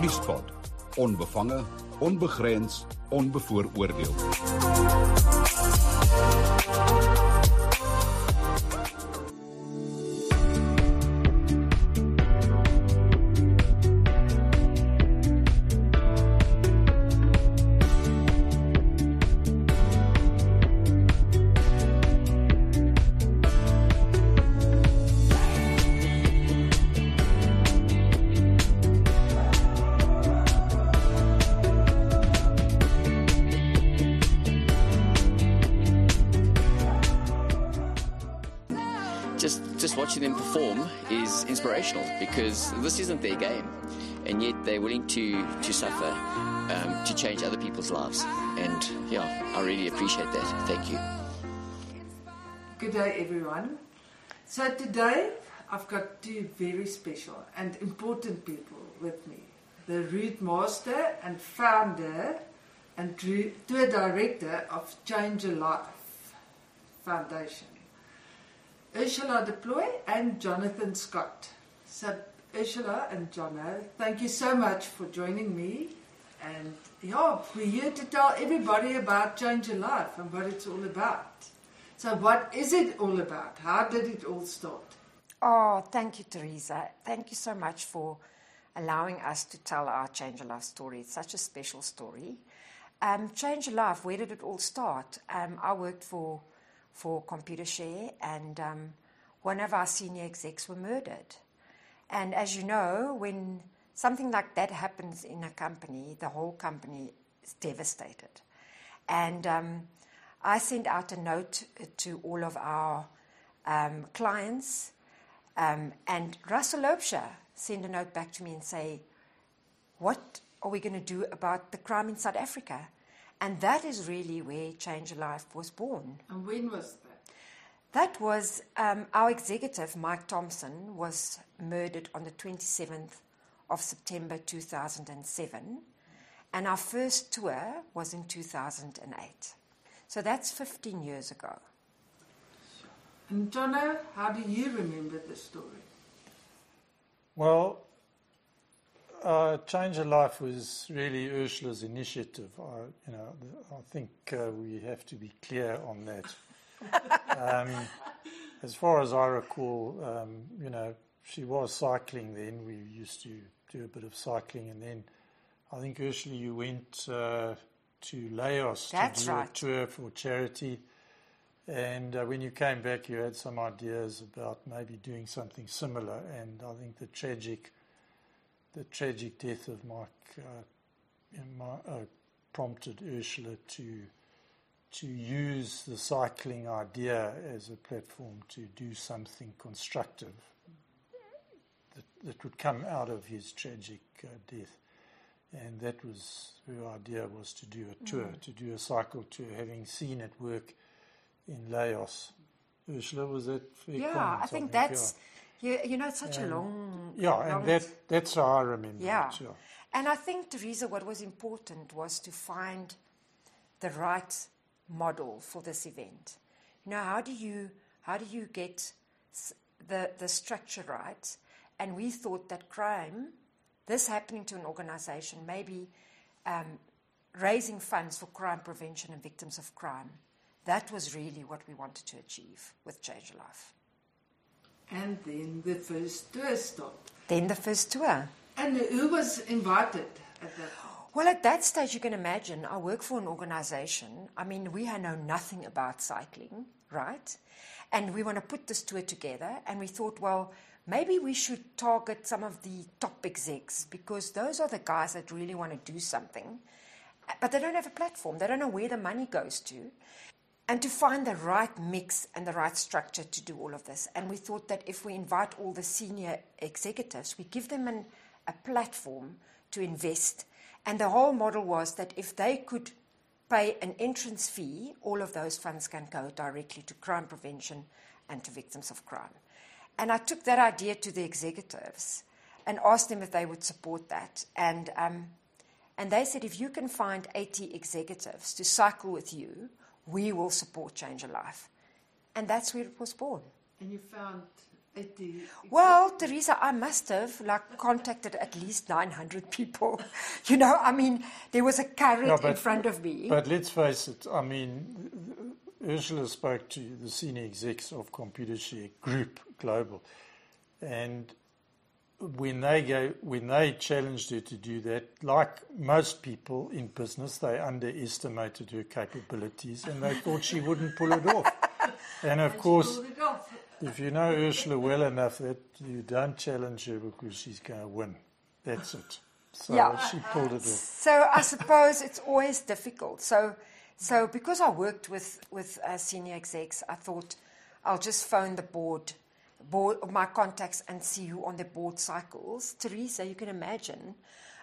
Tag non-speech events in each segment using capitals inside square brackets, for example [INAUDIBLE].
Nuuspot. Onbevange, onbegrens, onbevooroordeel. Because this isn't their game, and yet they're willing to to suffer um, to change other people's lives. And yeah, I really appreciate that. Thank you. Good day, everyone. So today I've got two very special and important people with me. The route master and founder and tour director of Change a Life Foundation. Ursula du Plooy and Jonathan Scott. So Ursula and Jono, thank you so much for joining me. And yeah, we're here to tell everybody about Change Your Life and what it's all about. So what is it all about? How did it all start? Oh, thank you, Teresa. Thank you so much for allowing us to tell our Change a Life story. It's such a special story. Um, Change a Life, where did it all start? Um, I worked for for Computershare, and um, one of our senior execs were murdered. And as you know, when something like that happens in a company, the whole company is devastated. And um, I sent out a note to all of our um, clients, um, and Russell Loubser sent a note back to me and say, "What are we going to do about the crime in South Africa?" And that is really where Change Life was born. And when was that? That was um, our executive, Mike Thompson, was murdered on the 27th of September 2007. And our first tour was in 2008. So that's 15 years ago. And Jono, how do you remember the story? Well, uh, Change of Life was really Ursula's initiative. I, you know, I think uh, we have to be clear on that. Um, as far as I recall, um, you know, she was cycling then. We used to do a bit of cycling, and then I think Ursula, you went uh, to Laos That's to do right. a tour for charity. And uh, when you came back, you had some ideas about maybe doing something similar. And I think the tragic the tragic death of Mike uh, in my, uh, prompted Ursula to to use the cycling idea as a platform to do something constructive that, that would come out of his tragic uh, death. And that was her idea was to do a tour, to do a cycle tour, having seen it work in Laos. Ursula, was that Yeah, comment, I think that's, you, you know, it's such a long. Yeah, long and that, that's how I remember Yeah. it. Yeah. And I think, Teresa, what was important was to find the right model for this event. You know, how do you, how do you get the, the structure right? And we thought that crime, this happening to an organization, maybe um, raising funds for crime prevention and victims of crime, that was really what we wanted to achieve with Change a Life. And then the first tour started. Then the first tour. And who was invited at that? Well, at that stage, you can imagine, I work for an organization. I mean, we know nothing about cycling, right? And we want to put this tour together, and we thought, well, maybe we should target some of the top execs because those are the guys that really want to do something, but they don't have a platform. They don't know where the money goes to. And to find the right mix and the right structure to do all of this. And we thought that if we invite all the senior executives, we give them an, a platform to invest. And the whole model was that if they could pay an entrance fee, all of those funds can go directly to crime prevention and to victims of crime. And I took that idea to the executives and asked them if they would support that. And, um, and they said, if you can find 80 executives to cycle with you, we will support Change a Life. And that's where it was born. And you found Well, Teresa, I must have like contacted at least 900 people. [LAUGHS] You know, I mean, there was a carrot Yeah, in front of me. But let's face it, I mean, Ursula spoke to the senior execs of Computershare Group Global, and when they go, when they challenged her to do that, like most people in business, they underestimated her capabilities and they thought she wouldn't pull it off. [LAUGHS] And of course, pulled it off. If you know Ursula well enough, that you don't challenge her because she's going to win. That's it. So Yeah. she pulled it off. So I suppose it's always difficult. So, so because I worked with with uh, senior execs, I thought I'll just phone the board, board of my contacts and see who on the board cycles. Teresa, you can imagine.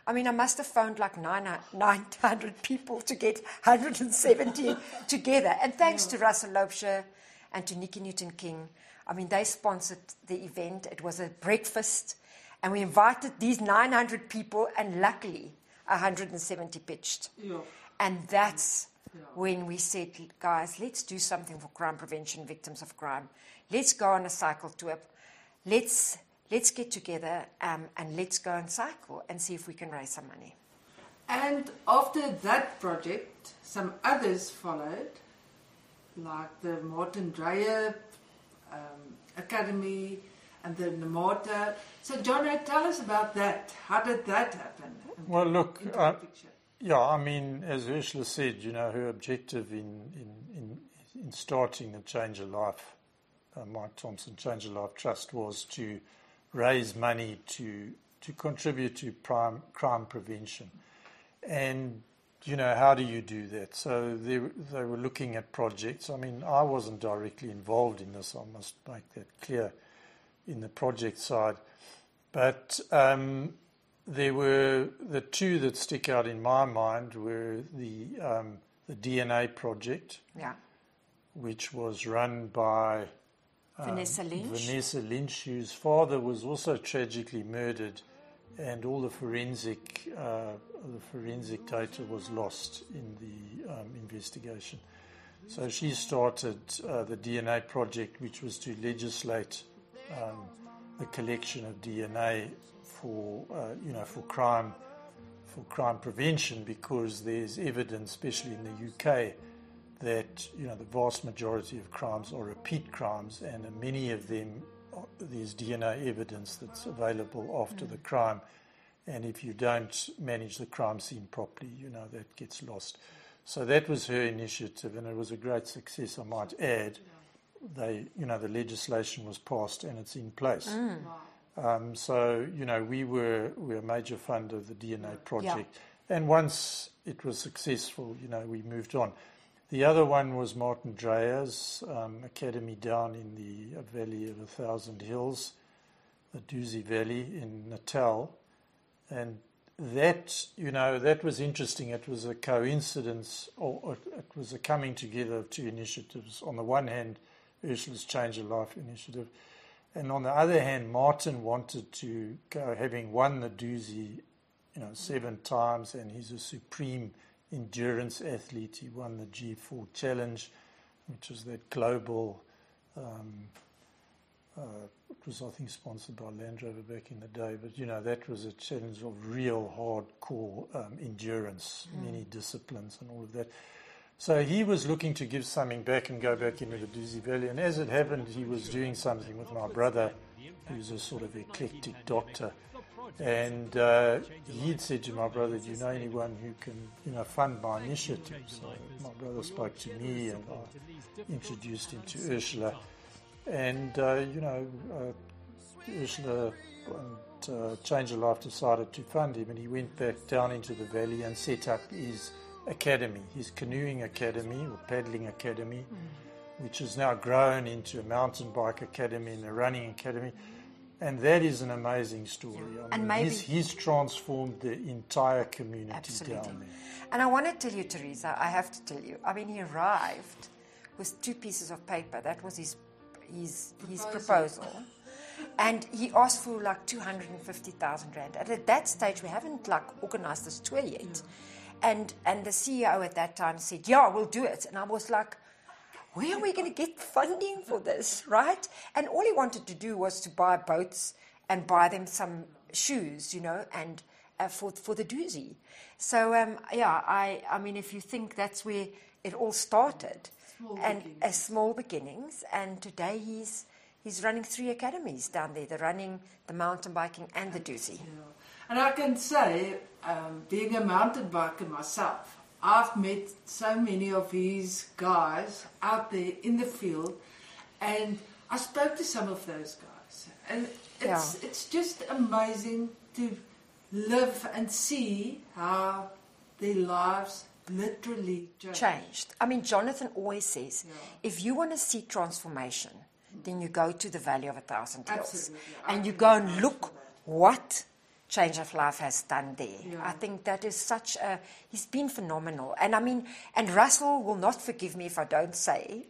I mean, I must have phoned like 900 900 people to get 170 together. And thanks to Russell Loubser and to Nicky Newton-King, I mean, they sponsored the event. It was a breakfast, and we invited these 900 people, and luckily, 170 pitched. Yeah. And that's when we said, guys, let's do something for crime prevention, victims of crime. Let's go on a cycle tour. Let's let's get together um, and let's go and cycle and see if we can raise some money. And after that project, some others followed, like the Martin Dreyer um, Academy and then the Namata. So, Jono, tell us about that. How did that happen? Well, look, uh. Yeah, I mean, as Ursula said, you know, her objective in, in, in, in starting the Change a Life, uh, Mike Thompson Change a Life Trust, was to raise money to, to contribute to prime, crime prevention. And, you know, how do you do that? So they, they were looking at projects. I mean, I wasn't directly involved in this, I must make that clear in the project side. But um, there were the two that stick out in my mind were the um, the DNA project, Yeah. which was run by Vanessa Lynch. Vanessa Lynch, whose father was also tragically murdered, and all the forensic uh, the forensic data was lost in the um, investigation. So she started uh, the DNA project, which was to legislate um, the collection of DNA for uh, you know for crime for crime prevention, because there's evidence, especially in the UK, that you know the vast majority of crimes are repeat crimes, and many of them there's DNA evidence that's available after the crime, and if you don't manage the crime scene properly, you know that gets lost. So that was her initiative, and it was a great success, I might add. They, you know, the legislation was passed and it's in place. Um, so, you know, we were we were a major funder of the DNA project, and once it was successful, you know, we moved on. The other one was Martin Dreyer's um, academy down in the Valley of a Thousand Hills, the Dusi Valley in Natal, and that you know that was interesting. It was a coincidence, or it was a coming together of two initiatives. On the one hand, Ursula's Change of Life initiative, and on the other hand, Martin wanted to go, having won the Dusi, you know, seven times, and he's a supreme endurance athlete. He won the G4 Challenge, which was that global. Um, uh, it was, I think, sponsored by Land Rover back in the day, but you know that was a challenge of real hardcore um, endurance, many disciplines, and all of that. So he was looking to give something back and go back into the Dusi Valley, and as it happened, he was doing something with my brother, who's a sort of eclectic doctor, and uh, he'd said to my brother, "Do you know anyone who can, you know, fund my initiative?" So my brother spoke to me, and I introduced him to Ursula. And, uh, you know, uh, Ursula and uh, Change a Life decided to fund him, and he went back down into the valley and set up his academy, his canoeing academy or paddling academy, which has now grown into a mountain bike academy and a running academy. And that is an amazing story. I And mean, maybe- he's, he's transformed the entire community Absolutely. down there. And I want to tell you, Teresa, I have to tell you. I mean, he arrived with two pieces of paper. That was his his his proposal. And he asked for like 250,000 rand. And at that stage, we haven't like organized this tour yet. And and the CEO at that time said, "Yeah, we'll do it." And I was like, where are we going to get funding for this, right? And all he wanted to do was to buy boats and buy them some shoes, you know, and uh, for for the Dusi. So um, yeah, I I mean, if you think that's where it all started, Small and beginnings. as small beginnings, and today he's he's running three academies down there: the running, the mountain biking, and the Dusi. Yeah. And I can say, um, being a mountain biker myself, I've met so many of these guys out there in the field, and I spoke to some of those guys, and it's it's just amazing to live and see how their lives literally change. changed. I mean, Jonathan always says, Yeah. if you want to see transformation, then you go to the Valley of a Thousand Hills. Absolutely. And you go and look what Change of Life has done there. Yeah. I think that is such a, he's been phenomenal. And I mean, and Russell will not forgive me if I don't say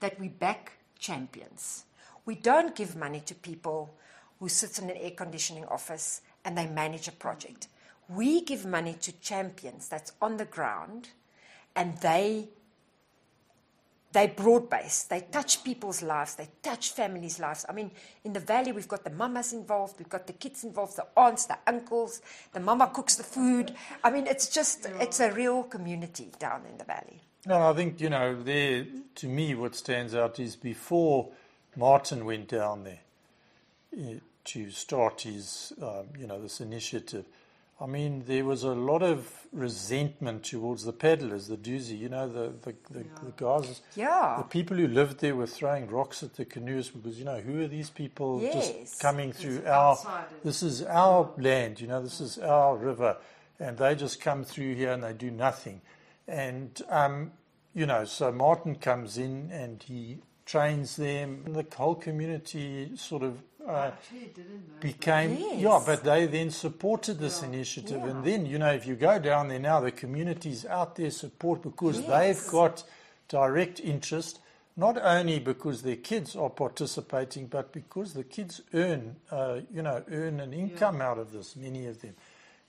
that we back champions. We don't give money to people who sit in an air conditioning office and they manage a project. We give money to champions that's on the ground and they they broad based. They touch people's lives. They touch families' lives. I mean, in the valley, we've got the mamas involved. We've got the kids involved, the aunts, the uncles. The mama cooks the food. I mean, it's just, it's a real community down in the valley. No, I think, you know, there, to me, what stands out is before Martin went down there eh, to start his, um, you know, this initiative, I mean, there was a lot of resentment towards the peddlers, the Dusi, you know, the, the, the, the guys. Yeah. The people who lived there were throwing rocks at the canoes because, you know, who are these people Yes. just coming through It's our. outsiders. This is our land, you know, this is our river, and they just come through here and they do nothing. And, um, you know, so Martin comes in and he trains them. And the whole community sort of uh, Actually, didn't know. became, Yes. yeah, but they then supported this initiative. And then, you know, if you go down there now, the communities out there support because Yes. they've got direct interest. Not only because their kids are participating, but because the kids earn, uh, you know, earn an income out of this. Many of them,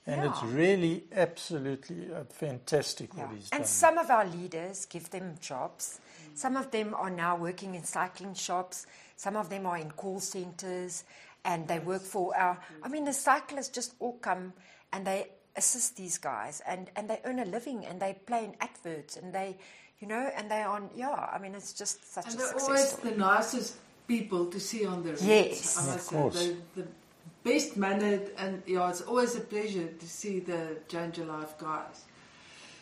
and it's really absolutely uh, fantastic Yeah. what he's And done. some of our leaders give them jobs. Some of them are now working in cycling shops. Some of them are in call centers and they work for our. I mean, the cyclists just all come and they assist these guys and, and they earn a living and they play in adverts and they, you know, and they are on. Yeah, I mean, it's just such And a they're success always story. the nicest people to see on the routes. Yes. I Of must say, course. The, the best mannered, and yeah, it's always a pleasure to see the Change Your Life guys.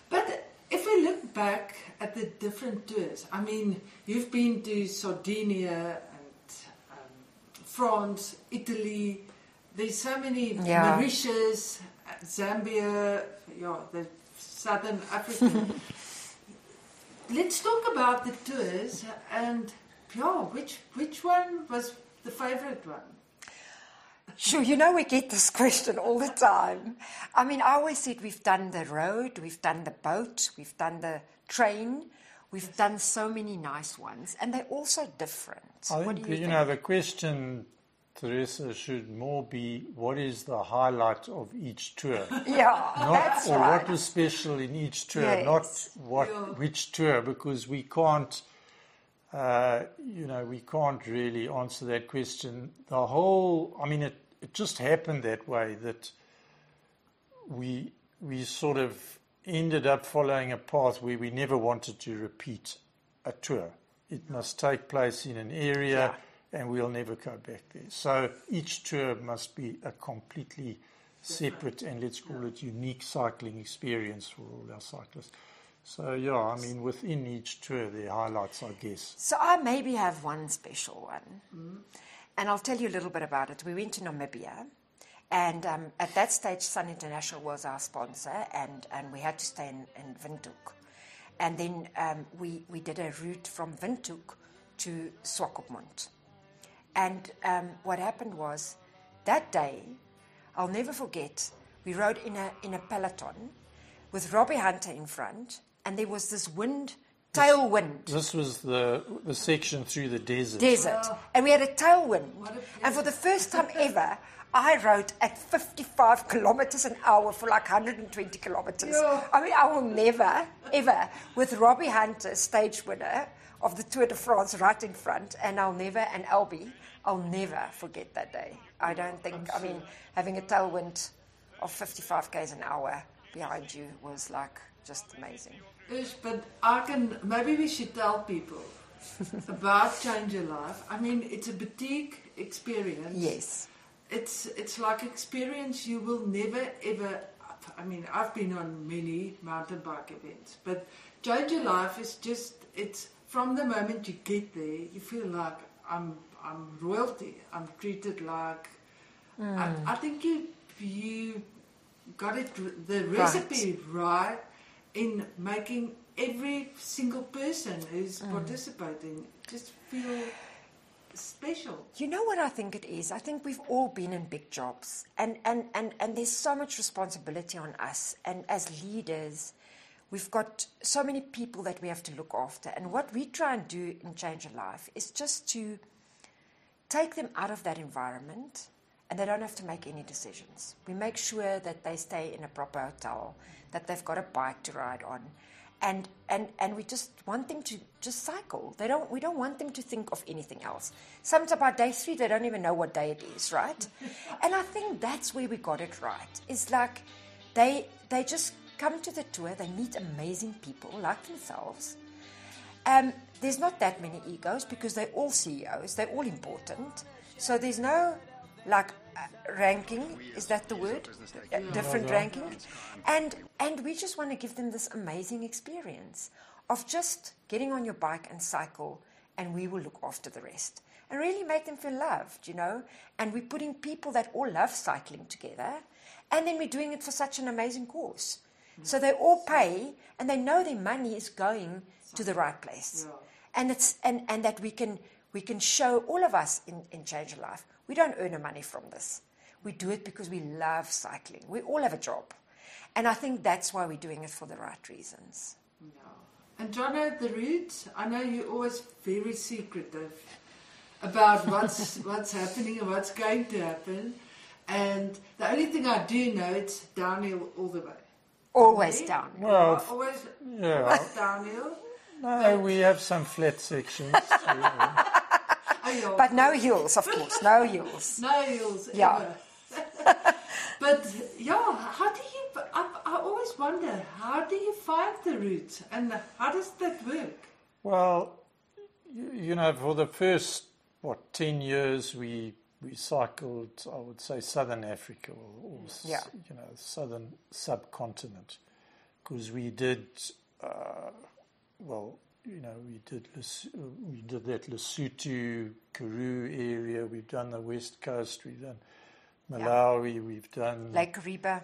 But if we look back at the different tours, I mean, you've been to Sardinia and France, Italy. There's so many Yeah. Mauritius, Zambia, yeah, the Southern Africa. [LAUGHS] Let's talk about the tours and yeah, which which one was the favorite one? Sure, you know, we get this question all the time. I mean, I always said we've done the road, we've done the boat, we've done the train, we've done so many nice ones, and they're also different. I what think, you, you, think? know, the question, Teresa, should more be what is the highlight of each tour? [LAUGHS] yeah, Not, that's or right. what was special in each tour, Yes. not what Yeah. which tour, because we can't, uh, you know, we can't really answer that question. The whole, I mean, it, it just happened that way that we we sort of ended up following a path where we never wanted to repeat a tour. It must take place in an area, and we'll never go back there. So each tour must be a completely separate and let's call it unique cycling experience for all our cyclists. So yeah, I mean within each tour the highlights, I guess. So I maybe have one special one, hmm? and I'll tell you a little bit about it. We went to Namibia, and um, at that stage, Sun International was our sponsor, and, and we had to stay in, in Windhoek. And then um, we, we did a route from Windhoek to Swakopmund. And um, what happened was, that day, I'll never forget, we rode in a, in a peloton with Robbie Hunter in front, and there was this wind, tailwind This was the the section through the desert. desert, and we had a tailwind. A And for the first time [LAUGHS] ever, I rode at 55 kilometers an hour for like 120 kilometers. Yeah. I mean, I will never, ever, with Robbie Hunter, stage winner of the Tour de France right in front, and I'll never, and Albie, I'll never forget that day. I don't think, I mean, having a tailwind of 55 k's an hour behind you was like just amazing. Ish, but I can maybe we should tell people [LAUGHS] about change your life. I mean, it's a boutique experience. Yes. It's it's like experience you will never ever. I mean, I've been on many mountain bike events, but change your life is just it's from the moment you get there, you feel like I'm I'm royalty. I'm treated like. I, hmm. I think you you got it the recipe right in making every single person who's hmm. participating just feel special. You know what I think it is? I think we've all been in big jobs, and, and, and, and there's so much responsibility on us. And as leaders, we've got so many people that we have to look after. And what we try and do in Change a Life is just to take them out of that environment and they don't have to make any decisions. We make sure that they stay in a proper hotel, that they've got a bike to ride on. And, and, and we just want them to just cycle. They don't, we don't want them to think of anything else. Sometimes by day three, they don't even know what day it is, right? [LAUGHS] and I think that's where we got it right. It's like they, they just come to the tour, they meet amazing people like themselves, um, there's not that many egos because they're all CEOs, they're all important. So there's no like uh, ranking, is that the word? Uh, different ranking. And and we just want to give them this amazing experience of just getting on your bike and cycle and we will look after the rest. And really make them feel loved, you know? And we're putting people that all love cycling together and then we're doing it for such an amazing cause. So they all pay and they know their money is going to the right place. And it's and, and that we can we can show all of us in, in Change a Life, we don't earn a money from this. We do it because we love cycling. We all have a job. And I think that's why we're doing it for the right reasons. And Jono, the route, I know you're always very secretive about what's [LAUGHS] what's happening and what's going to happen. And the only thing I do know, it's downhill all the way. Always Yeah? down. Well, always Yeah. [LAUGHS] downhill. No, we have some flat sections. [LAUGHS] too. Oh, But no heels, of course, no heels. [LAUGHS] no heels Yeah. ever. [LAUGHS] [LAUGHS] but yeah, how do you? I, I always wonder how do you find the route and how does that work? Well, you, you know, for the first what ten years, we we cycled, I would say, southern Africa or, or Yeah. you know, southern subcontinent, because we did, uh, well, you know, we did we did that Lesotho, Karoo area. We've done the west coast. We've done Malawi. We've done Lake Kariba.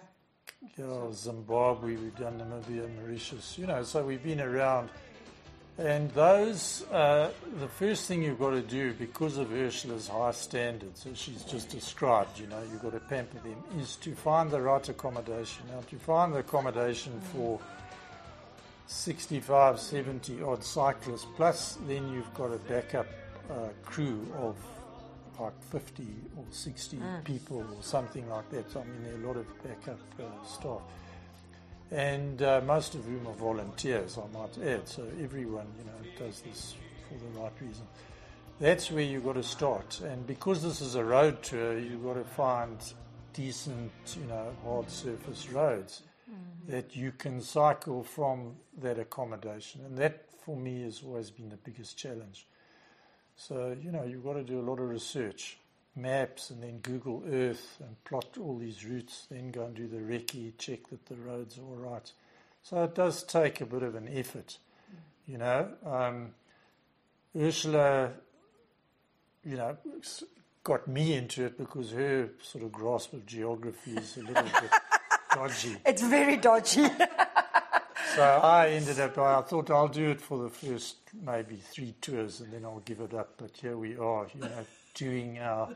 yeah, Zimbabwe, we've done Namibia, Mauritius, you know, so we've been around. And those, uh, the first thing you've got to do, because of Ursula's high standards, as she's just described, you know, you've got to pamper them, is to find the right accommodation. Now, to find the accommodation for 65, 70 odd cyclists, plus then you've got a backup uh, crew of like 50 or 60 people or something like that. So, I mean, there are a lot of backup uh, staff. And uh, most of whom are volunteers, I might add. So everyone, you know, does this for the right reason. That's where you've got to start. And because this is a road tour, you've got to find decent, you know, hard surface roads that you can cycle from that accommodation. And that, for me, has always been the biggest challenge. So, you know, you've got to do a lot of research, maps, and then Google Earth and plot all these routes, then go and do the recce, check that the roads are all right. So it does take a bit of an effort, you know. Um, Ursula, you know, got me into it because her sort of grasp of geography is a little bit dodgy. [LAUGHS] It's very dodgy. [LAUGHS] So I ended up, I thought I'll do it for the first maybe three tours and then I'll give it up. But here we are, you know, doing our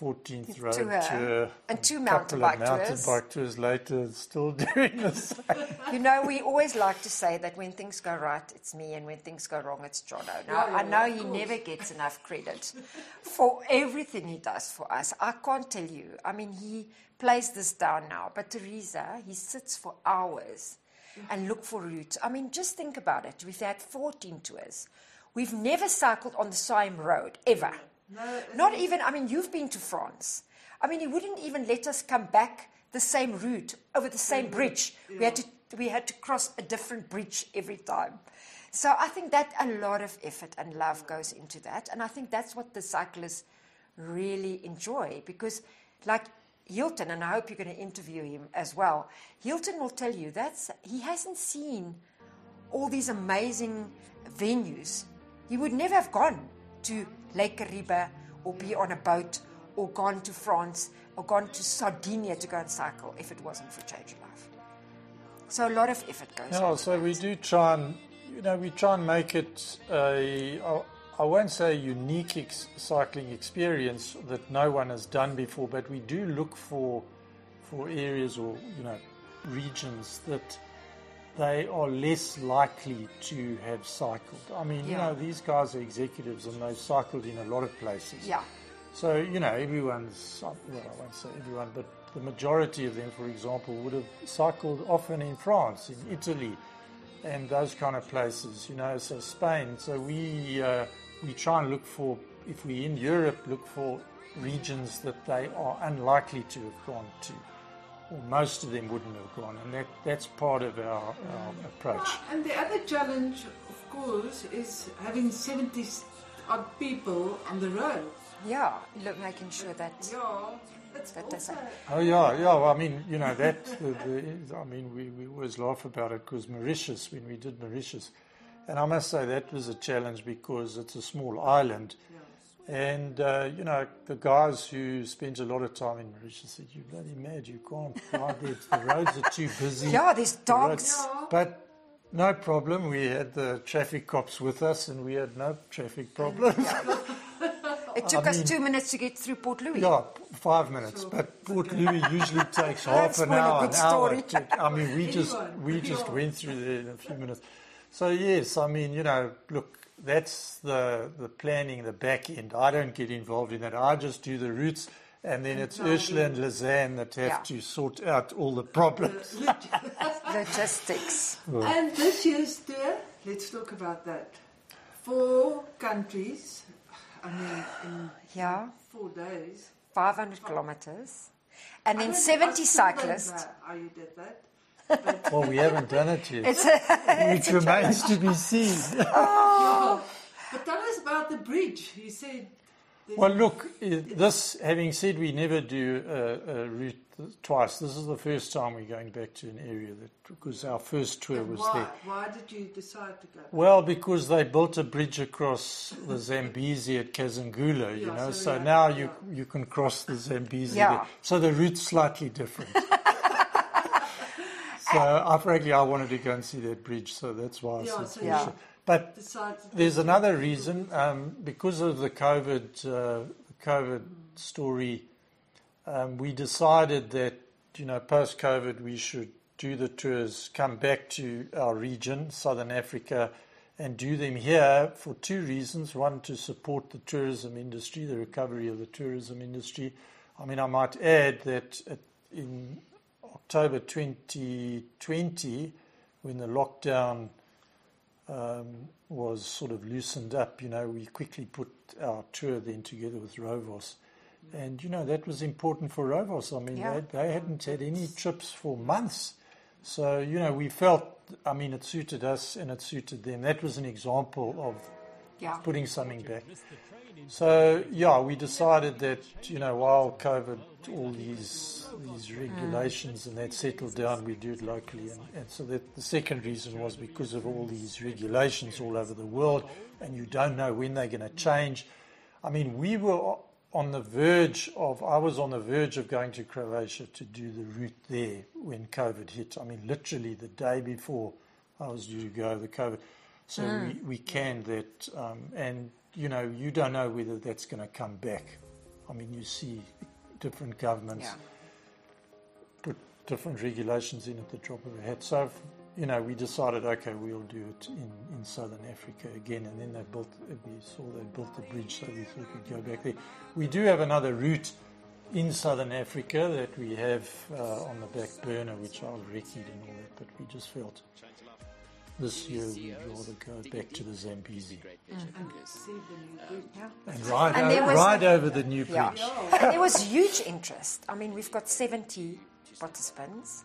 14th road Tour. tour. And two a mountain couple of bike mountain tours. bike tours later, still [LAUGHS] doing the same. you know, we always like to say that when things go right, it's me, and when things go wrong, it's Jono. Now, Yeah, yeah, I know he course. never gets enough credit for everything he does for us. I can't tell you. I mean, he plays this down now, but Teresa, he sits for hours and look for routes. I mean, just think about it. We've had 14 tours. We've never cycled on the same road, ever. No, Not even, I mean, you've been to France. I mean, he wouldn't even let us come back the same route over the same bridge. We had to we had to cross a different bridge every time. So I think that a lot of effort and love goes into that, and I think that's what the cyclists really enjoy because, like Hilton, and I hope you're going to interview him as well. Hilton will tell you that he hasn't seen all these amazing venues. He would never have gone to Lake Kariba or be on a boat or gone to France or gone to Sardinia to go and cycle if it wasn't for Change Your Life. So a lot of effort goes. Yeah, so it. we do try and, you know, we try and make it a, I- won't say unique ex- cycling experience that no one has done before, but we do look for, for areas or, you know, regions that they are less likely to have cycled. I mean, you know, these guys are executives and they've cycled in a lot of places. Yeah. So, you know, everyone's, well, I won't say everyone, but the majority of them, for example, would have cycled often in France, in Italy, and those kind of places, you know, so Spain. So we, uh, we try and look for, if we're in Europe, look for regions that they are unlikely to have gone to, or most of them wouldn't have gone, and that, that's part of our, our approach. And the other challenge, of course, is having 70 odd people on the road. Yeah, look, making sure that. Yeah, That does also. it. Oh yeah, yeah. Well, I mean, you know that. The, the, I mean, we, we always laugh about it because Mauritius, when we did Mauritius, and I must say that was a challenge because it's a small island, and uh, you know the guys who spent a lot of time in Mauritius said, "You bloody mad! You can't ride there. The roads are too busy." [LAUGHS] Yeah, there's The dogs. But no problem. We had the traffic cops with us, and we had no traffic problems. [LAUGHS] It took I us mean- two minutes to get through Port Louis. Yeah, five minutes. But Port Louis usually takes [LAUGHS] half an hour, an hour. to- I mean, we just Anyone, we just went through there in a few minutes. So yes, I mean, you know, look, that's the the planning, the back end. I don't get involved in that. I just do the routes, and then it's Ursula and Lazanne that have Yeah. to sort out all the problems. [LAUGHS] Logistics. And this year's tour, let's talk about that. Four countries, I mean, in Yeah, four days. 500 kilometers. And I then don't- 70 I still don't cyclists. how you did that. [LAUGHS] Well, we haven't done it yet. It's a, [LAUGHS] It remains to be seen. [LAUGHS] Oh. But tell us about the bridge. You said. Well, look, this, having said we never do a, a route twice, this is the first time we're going back to an area that, because our first tour and was why? there. Why did you decide to go? Well, because they built a bridge across the Zambezi at Kazungula, you Yeah, know, so so yeah, now you, you can cross the Zambezi. Yeah. there. So the route's slightly different. So I, frankly, I wanted to go and see that bridge, so that's why I Yeah, said so Yeah. But there's another reason um, because of the COVID uh, COVID story. Um, we decided that you know post COVID we should do the tours, come back to our region, Southern Africa, and do them here for two reasons. One, to support the tourism industry, the recovery of the tourism industry. I mean, I might add that in October 2020, when the lockdown um, was sort of loosened up, you know, we quickly put our tour then together with Rovos. And, you know, that was important for Rovos. I mean, Yeah. they, they hadn't had any trips for months. So, you know, we felt, I mean, it suited us and it suited them. That was an example of yeah. putting something back. So yeah, we decided that you know while COVID, all these these mm. regulations and that settled down, we do it locally. And, and so that the second reason was because of all these regulations all over the world, and you don't know when they're going to change. I mean, we were on the verge of. I was on the verge of going to Croatia to do the route there when COVID hit. I mean, literally the day before I was due to go, the COVID. So we, we canned that, um, and you know, you don't know whether that's going to come back. I mean, you see different governments Yeah. put different regulations in at the drop of a hat. So, you know, we decided, okay, we'll do it in, in southern Africa again, and then they built. We saw they built the bridge, so we thought we'd go back there. We do have another route in southern Africa that we have uh, on the back burner, which I'll recce and all that, but we just felt this year we'd rather go back to the Zambezi Great pleasure because See the new group. and right, And o- there was- ride over the new Yeah. bridge. there was huge interest. I mean, we've got 70 participants.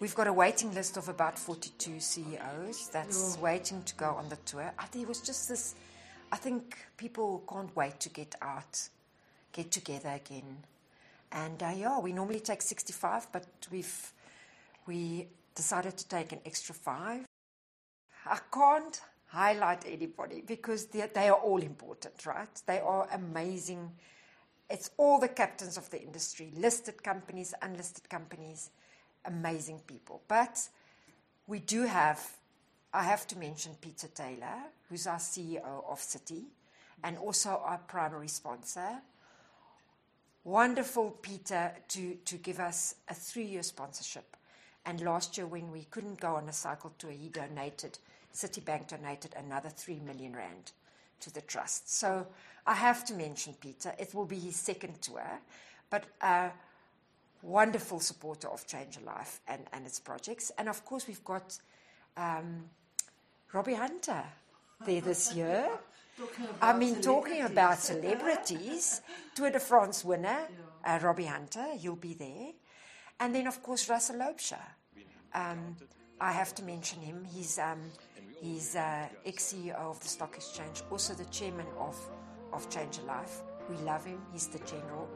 We've got a waiting list of about 42 CEOs that's waiting to go on the tour. I think it was just this. I think people can't wait to get out, get together again. And uh, yeah, we normally take 65, but we've we decided to take an extra five. I can't highlight anybody because they, they are all important, right? They are amazing. It's all the captains of the industry, listed companies, unlisted companies, amazing people. But we do have, I have to mention Peter Taylor, who's our CEO of Citi and also our primary sponsor. Wonderful, Peter, to, to give us a three year sponsorship. And last year, when we couldn't go on a cycle tour, he donated, Citibank donated another 3 million rand to the trust. So I have to mention Peter. It will be his second tour, but a wonderful supporter of Change a Life and, and its projects. And of course, we've got um, Robbie Hunter there this [LAUGHS] year. I mean, talking about celebrities. celebrities, [LAUGHS] Tour de France winner, uh, Robbie Hunter, he'll be there. And then, of course, Russell Loubser. Um, I have to mention him. He's, um, he's uh, ex-CEO of the Stock Exchange, also the chairman of, of Change a Life. We love him. He's the general.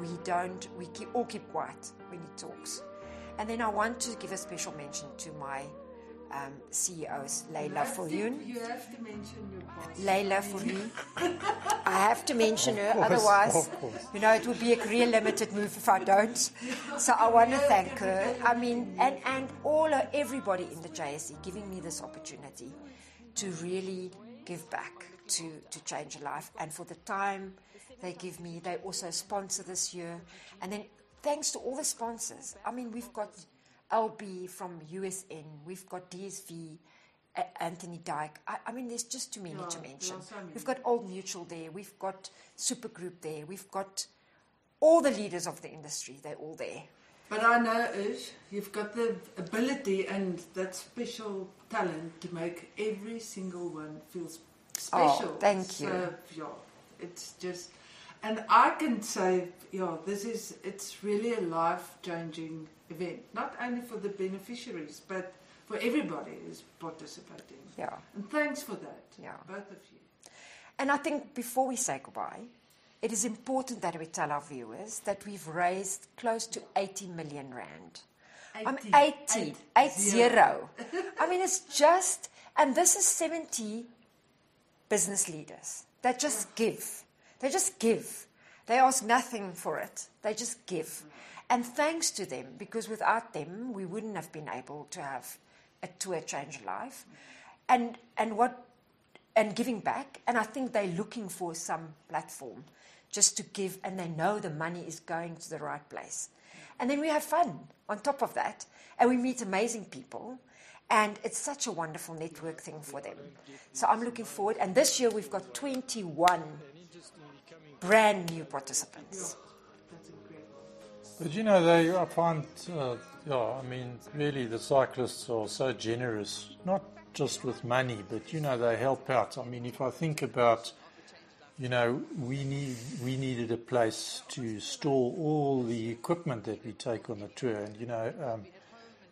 We don't, we keep, all keep quiet when he talks. And then I want to give a special mention to my um, CEOs, Leila You have to- Fulyoon. You have to mention your boss. Leila Fulyoon. I have to mention her, course, otherwise, you know, it would be a career limited move if I don't. So I want to thank her. I mean, and, and all of, everybody in the JSE giving me this opportunity to really give back to, to change a life. And for the time they give me, they also sponsor this year. And then thanks to all the sponsors, I mean, we've got LB from USN, we've got DSV, A- Anthony Dyke. I, I mean, there's just too many Yeah, to mention. so many. We've got Old Mutual there, we've got Supergroup there, we've got all the leaders of the industry, they're all there. But I know, Ish, you've got the ability and that special talent to make every single one feel Oh, special. thank you. So, yeah, it's just, and I can say, yeah, this is, it's really a life-changing event. Not only for the beneficiaries, but for everybody who's participating. Yeah. And thanks for that, Yeah. both of you. And I think before we say goodbye, it is important that we tell our viewers that we've raised close to 80 million rand. I mean, 80. 80, Eight, eight zero. zero. [LAUGHS] I mean, it's just, and this is 70 business leaders that just give. They just give. They ask nothing for it. They just give. Mm-hmm. And thanks to them, because without them, we wouldn't have been able to have a tour change life. And, and what and giving back. And I think they're looking for some platform just to give, and they know the money is going to the right place. And then we have fun on top of that, and we meet amazing people. And it's such a wonderful network thing for them. So I'm looking forward. And this year we've got 21 brand new participants. But you know, they I find, uh, yeah, I mean, really, the cyclists are so generous, not just with money, but you know, they help out. I mean, if I think about, you know, we need we needed a place to store all the equipment that we take on the tour, and you know. Um,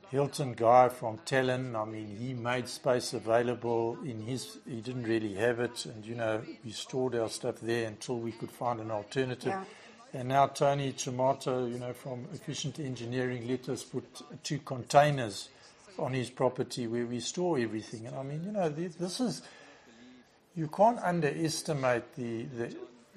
Hilton guy from Tellin, I mean, he made space available in his, he didn't really have it, and you know, we stored our stuff there until we could find an alternative. Yeah. And now Tony Tomato, you know, from Efficient Engineering, let us put two containers on his property where we store everything. And I mean, you know, this is, you can't underestimate the, the,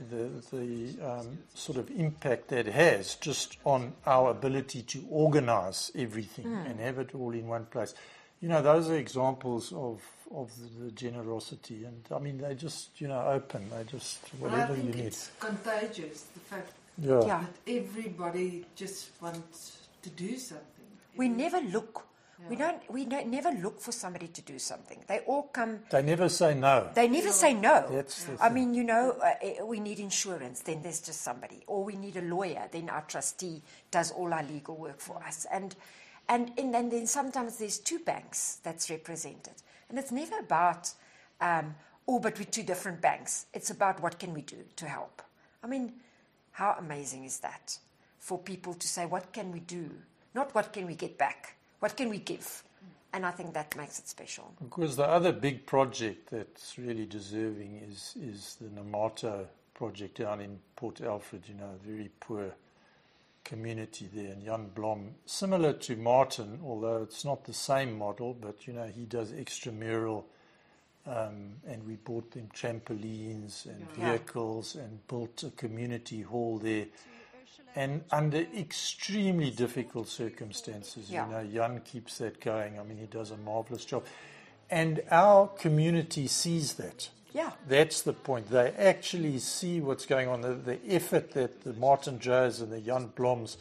the, the um, sort of impact that has just on our ability to organize everything and have it all in one place. You know, those are examples of, of the generosity. And I mean, they just, you know, open. They just, But I whatever you think need. it's contagious, the fact Yeah. Yeah. that everybody just wants to do something. We never look. We don't. We don't, never look for somebody to do something. They all come. They never say no. They never say no. That's the I thing. mean, you know, uh, eh, we need insurance, then there's just somebody. Or we need a lawyer, then our trustee does all our legal work for us. And And, and, and then sometimes there's two banks that's represented. And it's never about, um, oh, but we're two different banks. It's about what can we do to help. I mean, how amazing is that for people to say, what can we do? Not what can we get back, what can we give? And I think that makes it special. Because the other big project that's really deserving is, is the Namato project down in Port Alfred, you know, a very poor community there. And Jan Blom, similar to Martin, although it's not the same model, but, you know, he does extramural um, and we bought them trampolines and Yeah. vehicles and built a community hall there. And under extremely difficult circumstances, Yeah. you know, Jan keeps that going. I mean, he does a marvelous job. And our community sees that. Yeah. That's the point. They actually see what's going on. The, the effort that the Martin Joes and the Jan Bloms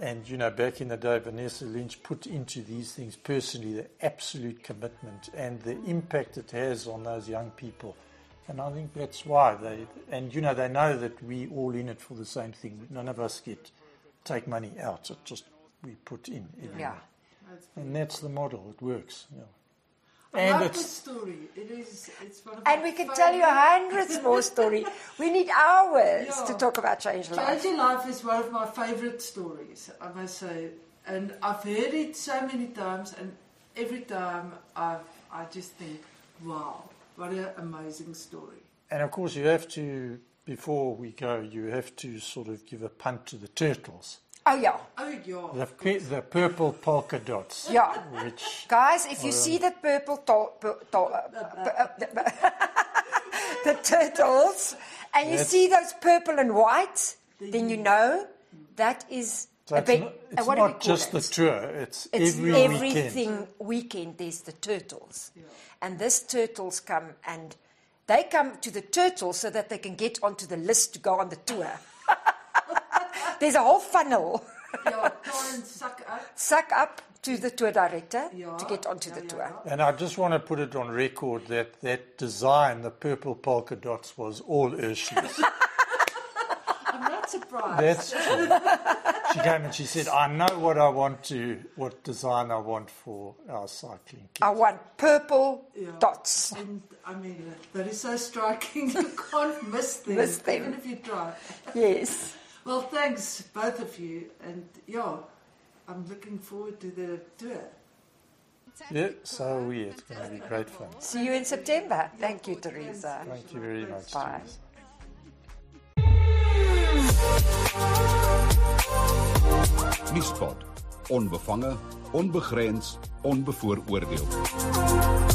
and, you know, back in the day, Vanessa Lynch put into these things personally, the absolute commitment and the impact it has on those young people. And I think that's why they, and, you know, they know that we all in it for the same thing. None of us get, take money out. It just, we put in. Yeah. That's And that's the model. It works. Yeah. I And it's- this story. It is. It's one of And we can tell you hundreds more [LAUGHS] stories. We need hours Yeah. to talk about Change Life. Changing Life is one of my favourite stories, I must say. And I've heard it so many times, and every time I've, I just think, wow, what an amazing story. And of course, you have to, before we go, you have to sort of give a punt to the turtles. Oh, yeah. Oh, yeah. The, pu- the purple polka dots. Yeah. Which, Guys, if you see the purple to- pu- to- uh, [LAUGHS] the turtles, and you Yes. see those purple and white, then you know that is so a it's big. not, uh, it's what not just it? the tour, it's, It's every everything weekend. weekend. There's the turtles, and this turtles come and they come to the turtles so that they can get onto the list to go on the tour. There's a whole funnel. Yeah, try and suck up. Suck up to the tour director Yeah, to get onto yeah, the yeah, tour. yeah. And I just want to put it on record that that design, the purple polka dots, was all Ursula's. [LAUGHS] I'm not surprised. That's true. She came and she said, I know what I want to, what design I want for our cycling kit. I want purple Yeah. dots. And I mean, that is so striking. [LAUGHS] You can't miss them, Miss them. even if you try. Yes. Well, thanks, both of you. And yeah, I'm looking forward to the tour. Yeah, so are we. It's going to be great fun. See you in September. Thank you, Teresa. Thank you very much. Bye. Teresa. Nuuspot. Onbevange, onbegrens, onbevooroordeel.